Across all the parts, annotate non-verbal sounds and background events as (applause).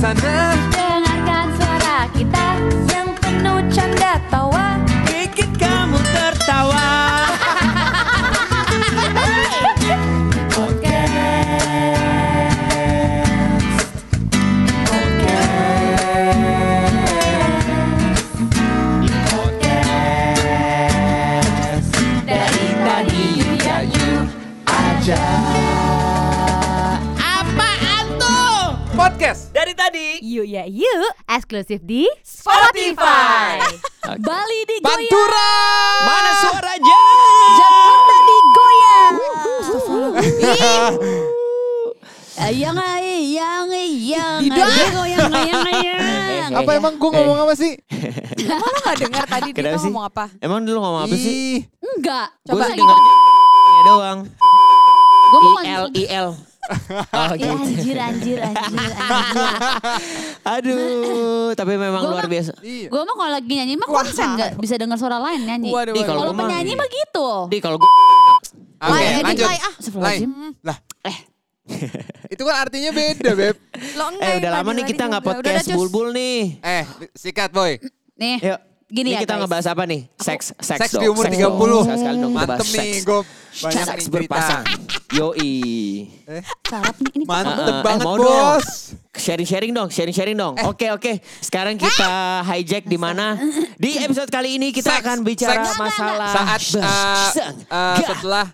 sana ya you Eksklusif di Spotify. (laughs) Bali digoyang. Pantura Mana suaranya? Jakarta digoyang. Yang yang yang goyang goyang goyang. (laughs) Apa emang gue ngomong apa sih? Emang lo gak dengar tadi dia ngomong apa? Emang dulu ngomong apa sih? Ih, Enggak. Coba ya doang. Gue mau I L Oh Ya, gitu. anjir anjir anjir anjir Aduh, tapi memang Gua luar mah- biasa. iya. Gue mah kalau lagi nyanyi mah konsen nggak bisa dengar suara lain nyanyi. Waduh, waduh. kalau Kalau gua mah- penyanyi mah gitu. Di kalau gue Oke, edit, lanjut. Ah. Astagfirullahaladzim. Lah, eh. (laughs) Itu kan artinya beda, Beb. Lo enggak Eh udah lama nih kita nggak udah- udah, podcast bulbul nih. Eh, sikat, boy. Nih, Yuk. gini Ini ya kita guys. ngebahas apa nih? Seks, seks, Seks dong. di umur Seks 30. dong. Sekali dong kita Mantep nih, seks. gue banyak berpasang. (laughs) Yoi. Eh, Sarap nih ini mantep Eh, eh, banget, mau dong. bos. Sharing-sharing dong, sharing-sharing dong. Oke, oke. Sekarang kita hijack di mana? Di episode kali ini kita Seks, akan bicara seks. masalah Saat uh, uh, setelah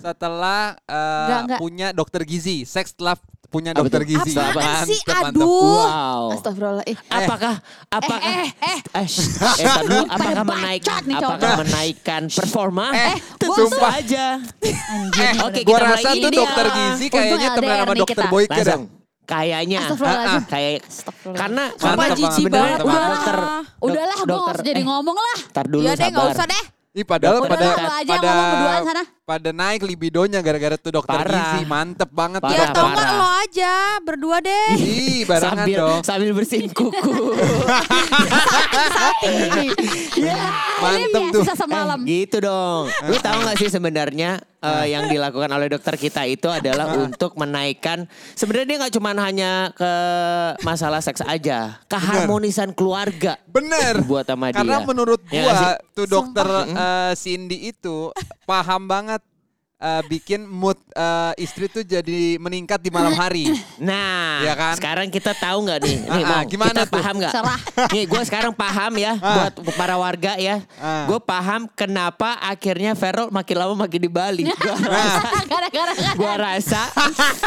setelah uh, Enggak, enggak. punya dokter gizi, seks setelah punya Apa dokter gizi. Sih? Mantep, mantep. Aduh. Wow. Astagfirullah. Eh, Apakah apakah eh, eh. eh, eh, tar dulu, apakah menaik apakah menaikkan performa? Eh, tentu sumpah. saja. Anjir. Eh, Oke, gua kita mulai. rasa Ini tuh dia. dokter gizi Untung kayaknya temenan LDR sama nih dokter kita. Boyke. Langsung. Kayaknya Astagfirullahaladzim. kayak Astagfirullah. karena Mantap karena banget. jijik banget, udah udah. dokter Udahlah, gue dokter gak usah jadi eh, ngomong lah. Tar dulu Iya deh, sabar. gak usah deh. Ih, padahal Udah, pada lu aja yang ngomong berduaan sana. Pada naik libidonya gara-gara tuh dokter Parah. gizi. Mantep banget. Parah, Ya tau parah. gak lo aja berdua deh. Ih, barengan sambil dong. sambil bersihin kuku. (laughs) (laughs) Ini Mantep tuh. sisa semalam. Eh, gitu dong. Lu tahu nggak sih sebenarnya eh, yang dilakukan oleh dokter kita itu adalah untuk menaikkan sebenarnya dia nggak cuma hanya ke masalah seks aja, keharmonisan keluarga. Bener. Buat sama Karena dia. menurut Ya gua nggak sih? tuh dokter eh, Cindy itu paham banget eh, bikin mood eh, istri tuh jadi meningkat di malam hari. (laughs) Nah, Iya kan? sekarang kita tahu nggak nih? Nih, Ah, mau ah, gimana kita tuh? paham nggak? Serah. Nih, gue sekarang paham ya buat para warga ya. Ah. Gue paham kenapa akhirnya Vero makin lama makin di Bali. (laughs) Gua rasa, Gara-gara kan. gua rasa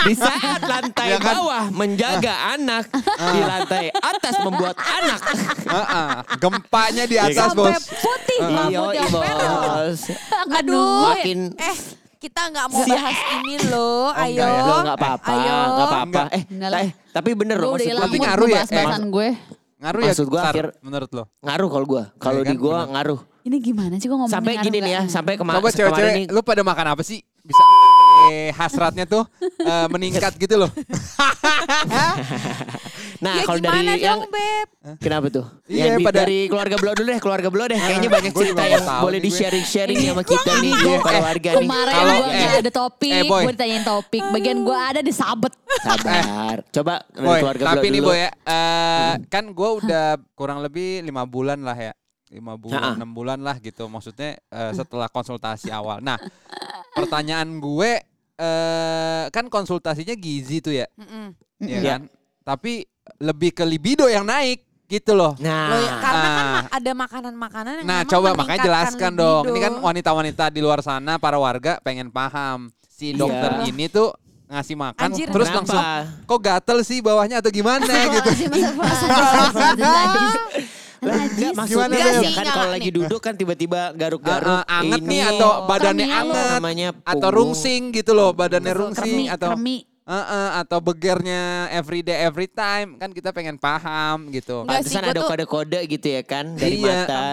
di saat lantai Iya kan? bawah menjaga anak, di lantai atas membuat anak. Heeh. Gempanya di atas, Sampai Bos. putih Iya, Vero. bos. Aduh. Makin- Eh, kita nggak mau bahas ini loh. Oh, Ayo. enggak ya? Lo nggak apa-apa, Ayo. nggak apa-apa. Eh, eh, tapi bener Gue loh maksud. Tapi ngaruh ya? bahas-bahasan gue. Ngaruh ya, Maksud Sar, akhir- menurut lo? Ngaruh kalau gue. Kalau Iya di kan, gue bener. ngaruh. Ini gimana sih gue ngomongin Sampai gini nih ya, sampai kema Coba kemarin cewek-cewek, nih. lu pada makan apa sih? Bisa (laughs) eh, hasratnya tuh eh, meningkat gitu loh. (laughs) (laughs) Nah, Ya kalau dari gimana yang dong, Beb? kenapa tuh? Iya, yang pada- dari keluarga Belo dulu deh, keluarga Belo deh. Kayaknya banyak cerita yang boleh nih di gue. sharing-sharing sama kita nih, Iya, para eh, warga nih. Kemarin Kalau- gue eh, ada topik, eh, gue ditanyain topik. Bagian gue ada di sabet. Sabar. Coba dari Boy, keluarga tapi nih dulu. Boy ya, eh, kan gue udah kurang lebih lima bulan lah ya. lima bulan, enam bulan lah gitu. Maksudnya eh, setelah konsultasi awal. Nah, pertanyaan gue, eh, kan konsultasinya gizi tuh ya, Mm-mm. ya Iya. kan? Tapi lebih ke libido yang naik gitu loh. Nah, Loh, ya, karena kan Ah. ada makanan-makanan yang Nah, coba makanya jelaskan dong. Ini libido. kan wanita-wanita di luar sana, para warga pengen paham. Si Iya. dokter ini tuh ngasih makan, Anjir. terus Kenapa? langsung kok gatel sih bawahnya atau gimana gitu. Lah, (laughs) enggak maksudnya Gimana, ya Bel? kan kalau lagi duduk kan tiba-tiba garuk-garuk Ah, ah, anget ini. nih atau badannya Kremi anget namanya atau rungsing gitu loh, badannya rungsing Kremi, atau kremi. Eh, eh, atau begernya every day every time kan kita pengen paham gitu. Pantesan ada kode-kode gitu ya kan dari Iya. mata.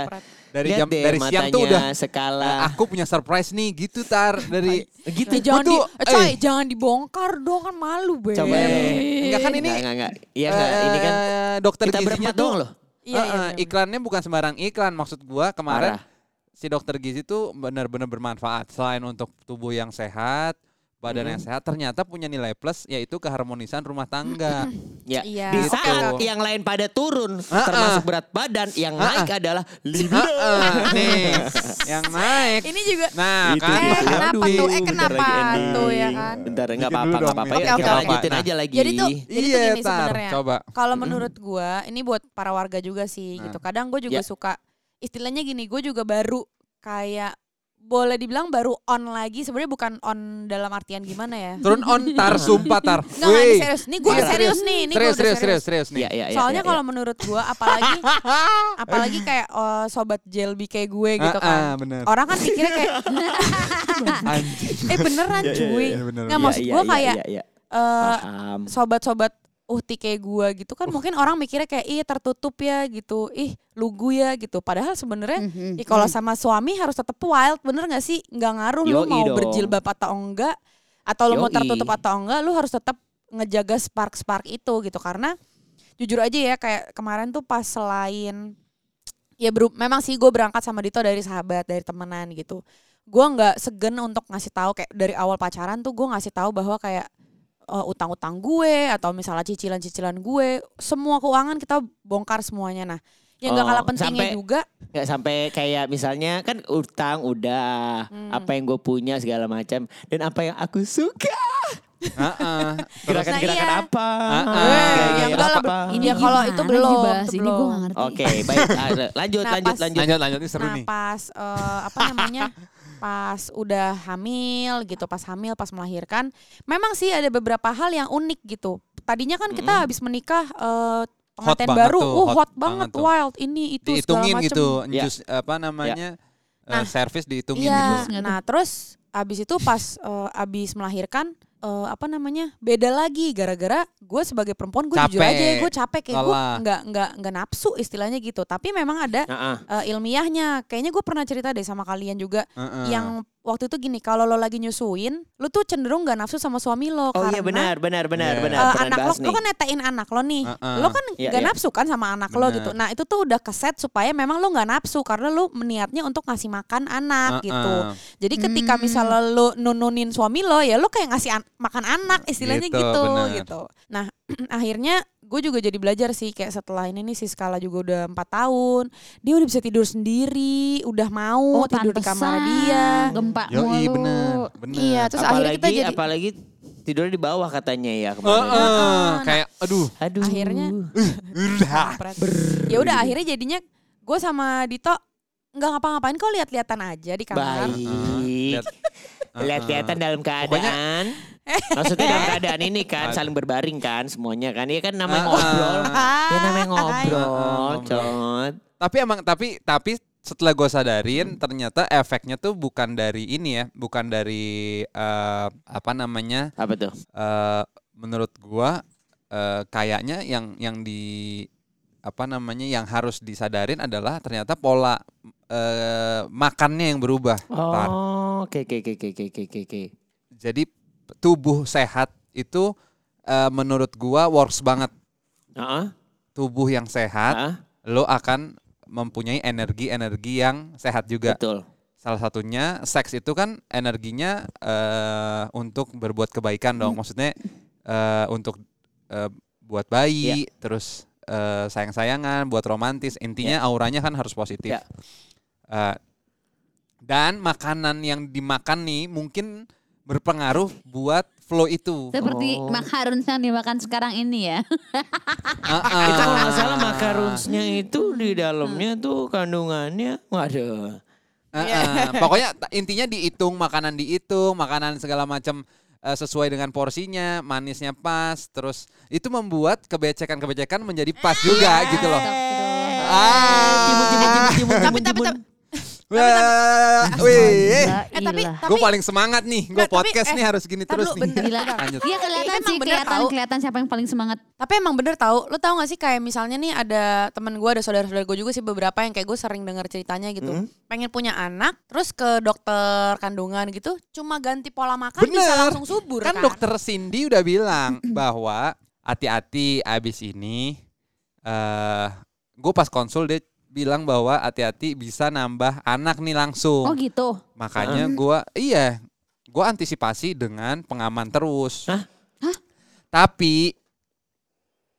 Dari Lihat jam deh dari siang tuh udah skala. eh, aku punya surprise nih gitu tar dari gitu. Eh, jangan di, tuh, eh, coy, eh. jangan dibongkar dong kan malu, Beb. Coba Enggak kan ini Enggak, enggak. Iya enggak, ini kan eh, dokter kita gizinya tuh doang loh. Iya, eh, iya, eh, bener-bener. iklannya bukan sembarang iklan maksud gua kemarin Parah. si dokter gizi tuh benar-benar bermanfaat selain untuk tubuh yang sehat badan yang sehat ternyata punya nilai plus yaitu keharmonisan rumah tangga. Ya. Iya, Di oke, saat oke. yang lain pada turun, Ah, termasuk berat badan, yang Ah, naik adalah libido. Nih, yang (laughs) naik. Ini juga Nah, Itu kan. Eh, kenapa Aduh, tuh? Eh, kenapa tuh, ya kan? Bentar, enggak apa-apa, enggak apa-apa. Ya, Oke, kita oke, lanjutin oke. aja lagi. Jadi tuh, jadi tuh Iya, gini Tar, sebenarnya. coba. Kalau menurut gua, ini buat para warga juga sih Nah. gitu. Kadang gue juga Ya. suka istilahnya gini, gue juga baru kayak boleh dibilang baru on lagi. Sebenarnya bukan on dalam artian gimana ya? Turun on tar (laughs) sumpah tar. Enggak, ini serius. Nih gue Iya. serius nih, ini gue serius, serius, serius. serius, serius nih. Iya, iya, iya, Soalnya iya, kalau iya. menurut gua apalagi (laughs) apalagi kayak oh, sobat jelbi kayak gue gitu Ah, ah, kan. bener. Orang kan pikirnya kayak (laughs) eh beneran Iya, cuy. iya, bener. Nggak maksud gua iya, kayak eh, sobat-sobat uhti kayak gua gitu kan mungkin orang mikirnya kayak ih tertutup ya gitu. Ih lugu ya gitu. Padahal sebenarnya Mhm. ih, kalau sama suami harus tetap wild bener gak sih? Nggak ngaruh lu Yoi mau dong. berjilbab atau enggak atau lu mau tertutup atau enggak lu harus tetap ngejaga spark spark itu gitu. Karena jujur aja ya kayak kemarin tuh pas selain ya beru- memang sih gue berangkat sama Dito dari sahabat dari temenan gitu. Gue nggak segen untuk ngasih tahu kayak dari awal pacaran tuh gue ngasih tahu bahwa kayak uh, utang-utang gue atau misalnya cicilan-cicilan gue semua keuangan kita bongkar semuanya nah yang gak Oh, kalah pentingnya sampai- juga Nggak sampai kayak misalnya kan utang udah Hmm. apa yang gue punya segala macam dan apa yang aku suka Heeh. (laughs) gerakan-gerakan iya. apa Ah, ah. gaya-gaya Ya enggak lah, apa Ini Ya, kalau gimana itu belum, dibahas itu ini gue belum. gak ngerti. oke baik Ah, lanjut Nah, lanjut pas- lanjut Lanjut, lanjut, ini seru nah nih. pas uh, apa namanya (laughs) pas udah hamil gitu pas hamil pas melahirkan memang sih ada beberapa hal yang unik gitu tadinya kan kita Mm-mm. habis menikah uh, Hot pengantin banget baru tuh, uh hot hot, banget banget tuh. wild ini itu Dihitungin segala macem. gitu, jus apa namanya? eh, Nah. servis dihitungin Iya. gitu. Nah, terus abis itu pas eh, abis melahirkan eh, apa namanya? beda lagi gara-gara gue sebagai perempuan gue jujur aja gue capek kayak gue nggak nggak nggak nafsu istilahnya gitu. Tapi memang ada Nah, ah. eh, ilmiahnya. Kayaknya gue pernah cerita deh sama kalian juga Heeh. yang waktu itu gini, kalau lo lagi nyusuin, lo tuh cenderung nggak nafsu sama suami lo oh karena iya benar benar benar Iya. benar pernah anak lo, bahas lo nih kan netain anak lo nih, Heeh. lo kan Iya, nggak iya. nafsu kan sama anak lo Bener. gitu. Nah itu tuh udah keset supaya memang lo nggak nafsu karena lo niatnya untuk ngasih makan anak Heeh. gitu. Jadi ketika Hmm. misalnya lo nununin suami lo ya lo kayak ngasih an- makan anak istilahnya Gitu, gitu bener. gitu. Nah (clears throat) akhirnya gue juga jadi belajar sih kayak setelah ini nih si Skala juga udah empat tahun. Dia udah bisa tidur sendiri udah mau Oh, tidur di kamar dia. Gempa Yoi, mulu. bener, bener. iya terus akhirnya apalagi kita jadi apalagi tidurnya di bawah katanya ya kemarin. Heeh, Heeh. kayak aduh. aduh. Akhirnya ya udah akhirnya jadinya gue sama Dito nggak ngapa-ngapain kok lihat-lihatan aja di kamar. Baik. Lihat. lihat-lihatan dalam keadaan (laughs) maksudnya dalam keadaan ini kan saling berbaring kan semuanya kan. Iya kan namanya Ah, ngobrol. Ah, ya namanya Ah, ngobrol cot. Tapi emang tapi tapi setelah gue sadarin ternyata efeknya tuh bukan dari ini ya, bukan dari eh, apa namanya? apa tuh? eh, menurut gua eh, kayaknya yang yang di apa namanya yang harus disadarin adalah ternyata pola eh, makannya yang berubah. Oh oke oke oke oke oke oke. Jadi tubuh sehat itu eh, menurut gua works banget. Heeh, Tubuh yang sehat, heeh, lo akan mempunyai energi-energi yang sehat juga. betul Salah satunya seks itu kan energinya eh untuk berbuat kebaikan dong. Maksudnya eh untuk eh, buat bayi, terus eh, sayang-sayangan, buat romantis. Intinya auranya kan harus positif. Ya. Eh, dan makanan yang dimakan nih mungkin berpengaruh buat flow itu. Seperti Oh. makarons yang dimakan sekarang ini ya. Ah, itu kalau ah. nggak salah makaronsnya itu di dalamnya tuh kandungannya waduh Ah, ah. (laughs) Pokoknya ta- intinya dihitung makanan dihitung, makanan segala macam eh, sesuai dengan porsinya, manisnya pas, terus itu membuat kebecekan-kebecekan menjadi pas juga gitu loh. Ah, timun timun timun timun tapi timun tapi tapi wih. Gila, Eh, tapi-. Gue paling semangat nih, gue podcast eh, nih harus gini terus nih. Gila. Lanjut. Iya kelihatan sih, bener kelihatan tahu. kelihatan siapa yang paling semangat. Tapi emang bener tahu, lo tau gak sih kayak misalnya nih ada temen gue, ada saudara-saudara gue juga sih beberapa yang kayak gue sering denger ceritanya gitu. Hmm. Pengen punya anak, terus ke dokter kandungan gitu, cuma ganti pola makan bisa Bener. langsung subur Kan kan. dokter Cindy udah bilang (clears throat) bahwa hati-hati abis ini. eh gue pas konsul dia bilang bahwa hati-hati bisa nambah anak nih langsung. Oh gitu. Makanya gua iya gue antisipasi dengan pengaman terus. Hah? Tapi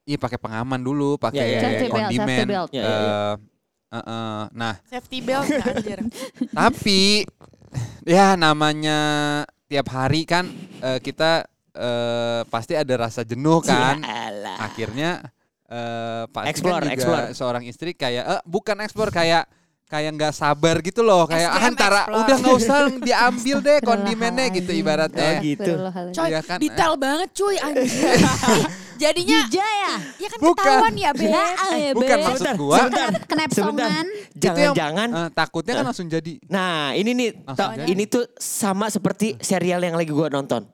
iya pakai pengaman dulu, pakai Ya, ya, ya. Safety belt, kondimen. safety belt. Ya, ya, ya. Eh, eh, eh, nah, Safety belt anjir. (laughs) tapi ya namanya tiap hari kan eh, kita eh, pasti ada rasa jenuh kan. Yalah. Akhirnya eh pasti Explore, kan juga explore. seorang istri kayak eh, bukan explore kayak kayak nggak sabar gitu loh kayak ah, antara explore. udah nggak usah (laughs) diambil deh kondimennya gitu ibaratnya. Oh, gitu. Astagfirullahaladzim. Coy, Iya kan, detail banget cuy anjir. (laughs) Jadinya Jija ya? ya kan Bukan. ketahuan ya, Beb. Ya, ya, Bukan Beb. maksud gua. sebentar. Kenep Sebentar. songan. Jangan-jangan Eh, takutnya kan langsung jadi. Nah ini nih, jadi. ini tuh sama seperti serial yang lagi gua nonton.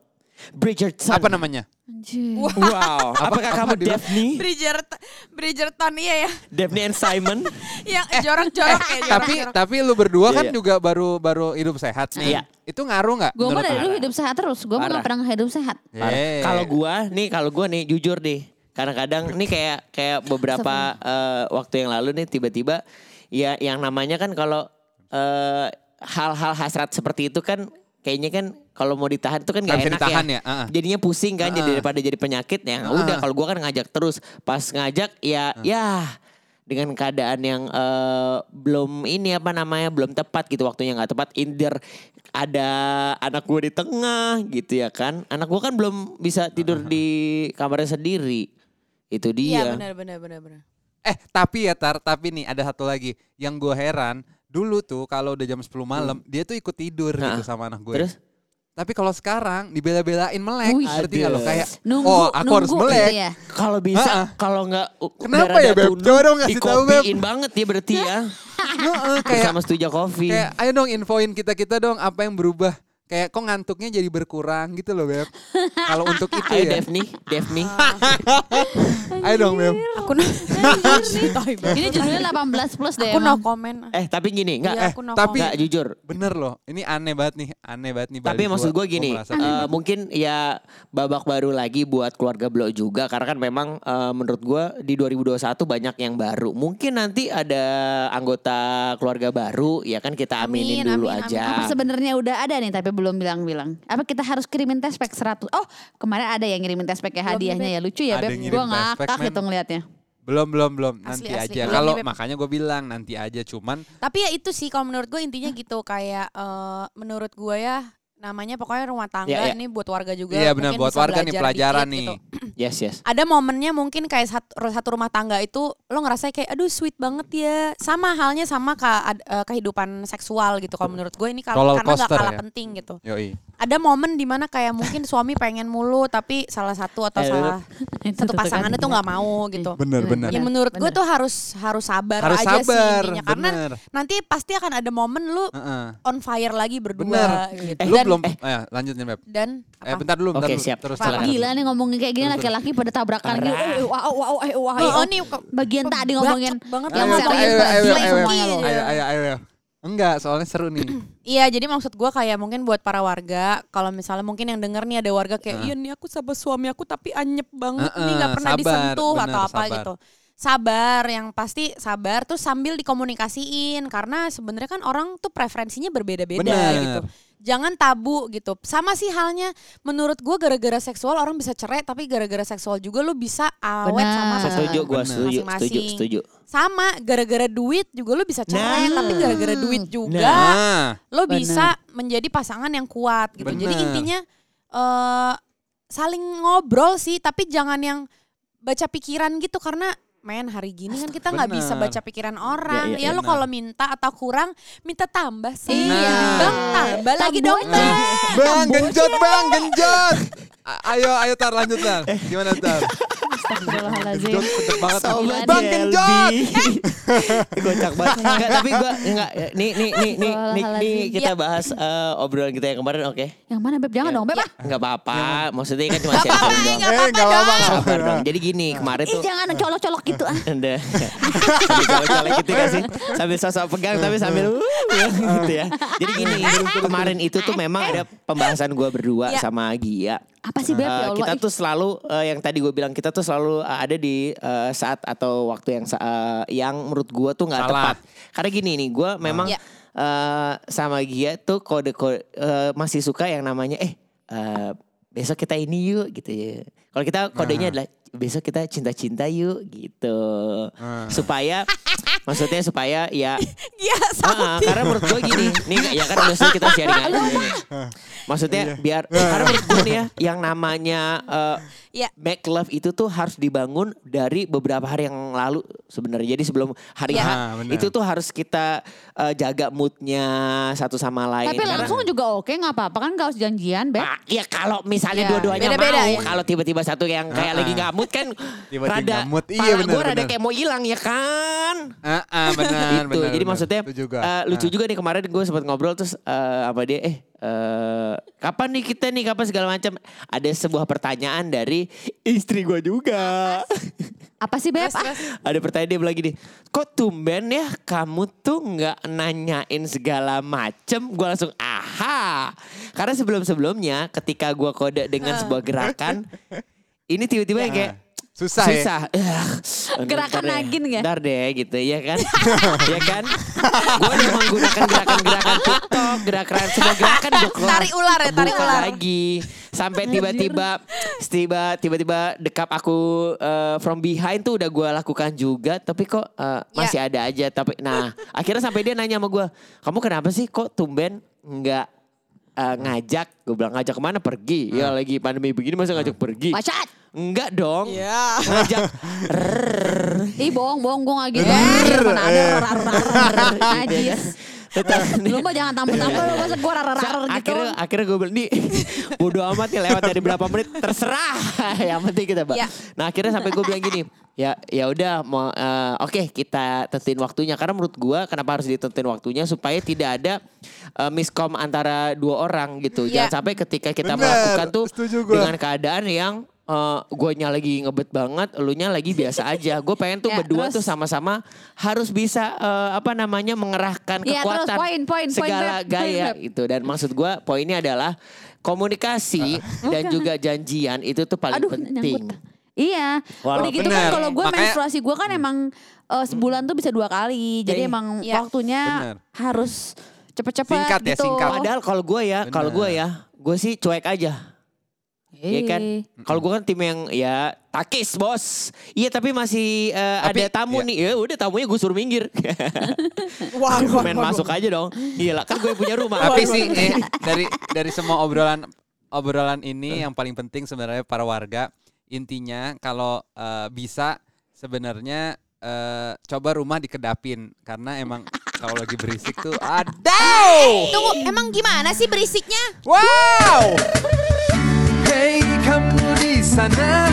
Bridgerton. Apa namanya? Anjir. Wow. (laughs) Apakah apa kamu di- Daphne? Bridgerton, Bridgerton iya ya. Daphne and Simon? (laughs) Yang jorok-jorok ya, Eh, Tapi jorok-jorok. tapi lu berdua Iya, kan iya. juga baru baru hidup sehat nih. Iya. Itu ngaruh nggak? Gue mah dari lu? dulu hidup sehat terus. Gue mah gak pernah hidup sehat. Parah. Eh. Kalau gua nih, kalau gua nih jujur deh. Kadang-kadang nih kayak kayak beberapa eh, waktu yang lalu nih tiba-tiba ya yang namanya kan kalau eh, hal-hal hasrat seperti itu kan kayaknya kan kalau mau ditahan itu kan Nggak enak ditahan ya. ya, ah. Jadinya pusing kan jadi Ah, ah. daripada jadi penyakit ya. Ah, Udah ah. kalau gua kan ngajak terus. Pas ngajak ya ya dengan keadaan yang eh, belum ini apa namanya belum tepat gitu waktunya nggak tepat either ada anak gue di tengah gitu ya kan anak gue kan belum bisa tidur di kamarnya sendiri itu Iya dia benar benar benar benar. Eh tapi ya Tar, tapi nih ada satu lagi yang gue heran dulu tuh kalau udah jam 10 malam dia tuh ikut tidur Hmm. Nah, gitu sama anak gue. terus Tapi kalau sekarang dibela-belain melek, Wih. ngerti lo Aduh. kayak Nunggu, oh aku harus nunggu melek. gitu ya. kalau bisa kalau nggak Kenapa ya, Beb? Coba dong kasih tahu, Beb. banget ya berarti ya Heeh, kayak sama setuju kopi kayak ayo dong infoin kita kita dong apa yang berubah. Kayak kok ngantuknya jadi berkurang gitu loh beb. Kalau untuk itu ayo ya. Daphne Daphne (laughs) Ayo dong beb. Aku. Ini judulnya 18 plus deh aku no comment. eh tapi gini nggak Iya, eh aku no tapi- nggak jujur Bener loh. Ini aneh banget nih. Aneh banget nih. Tapi maksud gua- gue gini, banget. mungkin ya babak baru lagi buat keluarga Blok juga karena kan memang eh, menurut gue di 2021 banyak yang baru. Mungkin nanti ada anggota keluarga baru, ya kan kita aminin Amin, dulu amin, aja. Apa sebenarnya udah ada nih tapi belum bilang-bilang. Apa kita harus kirimin test pack 100? Oh, kemarin ada yang ngirimin test pack ya hadiahnya ya. Lucu ya, Beb. Gue ngakak gitu ngeliatnya. Belum belum belum. Asli, Nanti asli. aja. Kalau makanya gue bilang nanti aja. Cuman Tapi ya itu sih kalau menurut gue intinya gitu kayak eh, menurut gue ya namanya pokoknya rumah tangga Ya, ya. ini buat warga juga. Iya benar mungkin buat bisa warga nih pelajaran dikit nih. gitu. (clears throat) Yes yes. Ada momennya mungkin kayak satu, satu rumah tangga itu lo ngerasa kayak aduh sweet banget ya. Sama halnya sama ke, eh, kehidupan seksual gitu kalau menurut gue ini kal- Roller karena gak kalah ya? penting gitu. Yoi. Ada momen di mana kayak mungkin suami pengen mulu tapi salah satu atau Eh, salah Itu satu tuh kan. pasangan itu nggak mau gitu. Bener bener. Ya menurut gue tuh harus harus sabar Harus aja sabar. sih intinya karena Bener. nanti pasti akan ada momen lu Heeh. on fire lagi berdua Bener. gitu. Lu dan, belum. Eh, lanjutin beb. dan Eh bentar dulu. Bentar Oke, dulu. siap. Terus silakan. Gila nih ngomongin kayak gini laki-laki pada tabrakan gitu. Eh, Wah, wah, wah, eh, wah, Oh, eh, oh. nih Bagian tadi ngomongin banget yang ayo, ngomongin ayo, ayo, ayo. Enggak, soalnya seru nih. (clears throat) Iya, jadi maksud gua kayak mungkin buat para warga, kalau misalnya mungkin yang denger nih ada warga kayak, iya nih aku sama suami aku tapi anyep banget nih Heeh, nggak pernah sabar, disentuh bener, atau apa sabar. gitu. Sabar, yang pasti sabar tuh sambil dikomunikasiin karena sebenarnya kan orang tuh preferensinya berbeda-beda Bener. gitu. Jangan tabu gitu. Sama sih halnya menurut gua gara-gara seksual orang bisa cerai tapi gara-gara seksual juga lu bisa awet Benar. sama Setuju gue Bener. setuju setuju Masing-masing. setuju. sama gara-gara duit juga lu bisa cerai Nah. tapi gara-gara duit juga Nah, lo Bener. bisa menjadi pasangan yang kuat gitu. Jadi Bener. intinya eh saling ngobrol sih, tapi jangan yang baca pikiran gitu karena men hari gini kan kita nggak bisa baca pikiran orang. Ya, ya, ya lo kalau minta atau kurang minta tambah sih. Iya. Bang tambah lagi dong. Bang. Bang, genjot bang, genjot. Ayo, ayo tar lanjut tar. Gimana tar? (laughs) Astagfirullahaladzim. Sobat Bang, Jelby. genjot. (laughs) Gocak banget. Enggak, tapi gue enggak nih nih nih nih nih, nih kita bahas eh, obrolan kita yang kemarin oke. Yang mana Beb? Jangan dong Beb. ah. Enggak apa-apa. Maksudnya kan cuma sharing doang. gak apa-apa Eh, nggak apa-apa, dong. nggak Sabar dong. Jadi gini, kemarin Ih tuh jangan colok-colok gitu ah. Anda colek gitu kan sih sambil sosok pegang tapi sambil uh, gitu ya. Jadi gini, kemarin itu tuh memang ada pembahasan gua berdua Ya. sama Gia. Apa sih Beb? Eh, Ya Allah. kita tuh selalu eh, yang tadi gue bilang kita tuh selalu eh, ada di eh, saat atau waktu yang eh, yang menurut gua tuh nggak tepat. Karena gini nih, gua memang Ya. eh, sama Gia tuh kode kode eh, masih suka yang namanya eh eh, besok kita ini yuk gitu ya. Kalau kita kodenya adalah besok kita cinta-cinta yuk gitu. Ah. Supaya (laughs) maksudnya supaya ya Iya, Ah, karena menurut gue gini, nih ya kan biasanya kita sharing aja. Maksudnya biar karena menurut gue nih ya, yang namanya eh, Iya. make love itu tuh harus dibangun dari beberapa hari yang lalu sebenarnya. Jadi sebelum hari Iya. H Ah, itu tuh harus kita eh, jaga moodnya satu sama lain. Tapi Karena- langsung juga oke nggak apa-apa kan gak harus janjian, Beb. Ah, ya kalau misalnya Ya, dua-duanya mau, ya. kalau tiba-tiba satu yang kayak Ah, lagi ah. nggak mood kan Tiba-tiba rada nggak mood, iya, benar, gue rada kayak mau hilang ya kan. Ah, ah, benar, (laughs) itu benar, jadi benar. maksudnya Itu juga. eh, lucu Ah. juga nih kemarin gue sempat ngobrol terus eh, apa dia eh eh, kapan nih kita nih kapan segala macam ada sebuah pertanyaan dari istri gue juga Apa sih, Beb? Ah, ada pertanyaan dia bilang gini kok tumben ya kamu tuh nggak nanyain segala macem gue langsung aha karena sebelum sebelumnya ketika gue kode dengan sebuah gerakan (laughs) ini tiba-tiba yang kayak Susah, ya. susah. Eh, Gerakan nagin ya? Ntar deh gitu ya kan. (laughs) ya kan. Gue udah menggunakan gerakan-gerakan TikTok, gerakan semua gerakan gue Tarik ular ya, tarik ular. lagi. Sampai tiba-tiba tiba tiba-tiba dekap aku eh, from behind tuh udah gue lakukan juga tapi kok eh, masih ada aja tapi nah akhirnya sampai dia nanya sama gue kamu kenapa sih kok tumben nggak eh, ngajak gue bilang ngajak ke mana pergi ya lagi pandemi begini masa ngajak pergi Pacat. enggak dong Iya. ngajak Ih bohong, bohong, gue gak gitu. Eh, mana ada (laughs) Lu mah jangan tampil-tampil lu masa gue rar, rar, rar gitu. akhirnya akhirnya gue bilang nih bodo amat nih lewat dari berapa menit terserah yang penting kita mbak Ya. nah akhirnya sampai gue bilang gini ya ya udah mau eh, oke kita tentuin waktunya karena menurut gue kenapa harus ditentuin waktunya supaya tidak ada eh, miskom antara dua orang gitu Ya. jangan sampai ketika kita Bener, melakukan tuh dengan keadaan yang eh gue nya lagi ngebet banget, elunya lagi biasa aja. Gue pengen tuh Ya, berdua terus? tuh sama-sama harus bisa eh, apa namanya mengerahkan Iya, terus kekuatan poin, poin, poin, segala Beb, poin, gaya Beb. itu. Dan maksud gue poinnya adalah komunikasi dan juga janjian itu tuh paling Aduh, penting. nyangkut. Iya. Walau Udah gitu bener. kan kalau gue Makanya- menstruasi gue kan emang eh, sebulan tuh bisa dua kali. Jadi Iya. emang Iya. waktunya Bener. harus cepet-cepet Singkat ya, gitu. singkat. Padahal kalau gue ya, kalau gue ya, gue sih cuek aja. Iya kan? Eh. Kalau gue kan tim yang ya takis bos. Iya tapi masih eh, Tapi, ada tamu iya. nih. Ya udah tamunya gue suruh minggir. (laughs) Wah, Gue main masuk aja dong. Gila kan gue punya rumah. Tapi sih eh, dari dari semua obrolan obrolan ini yang paling penting sebenarnya para warga intinya kalau eh, bisa sebenarnya eh, coba rumah dikedapin karena emang kalau lagi berisik tuh (laughs) ada. Tunggu, emang gimana sih berisiknya? Wow. Hey kamu di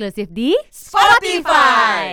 podcast. Dari tadi. Yuk ya yuk, eksklusif di Spotify.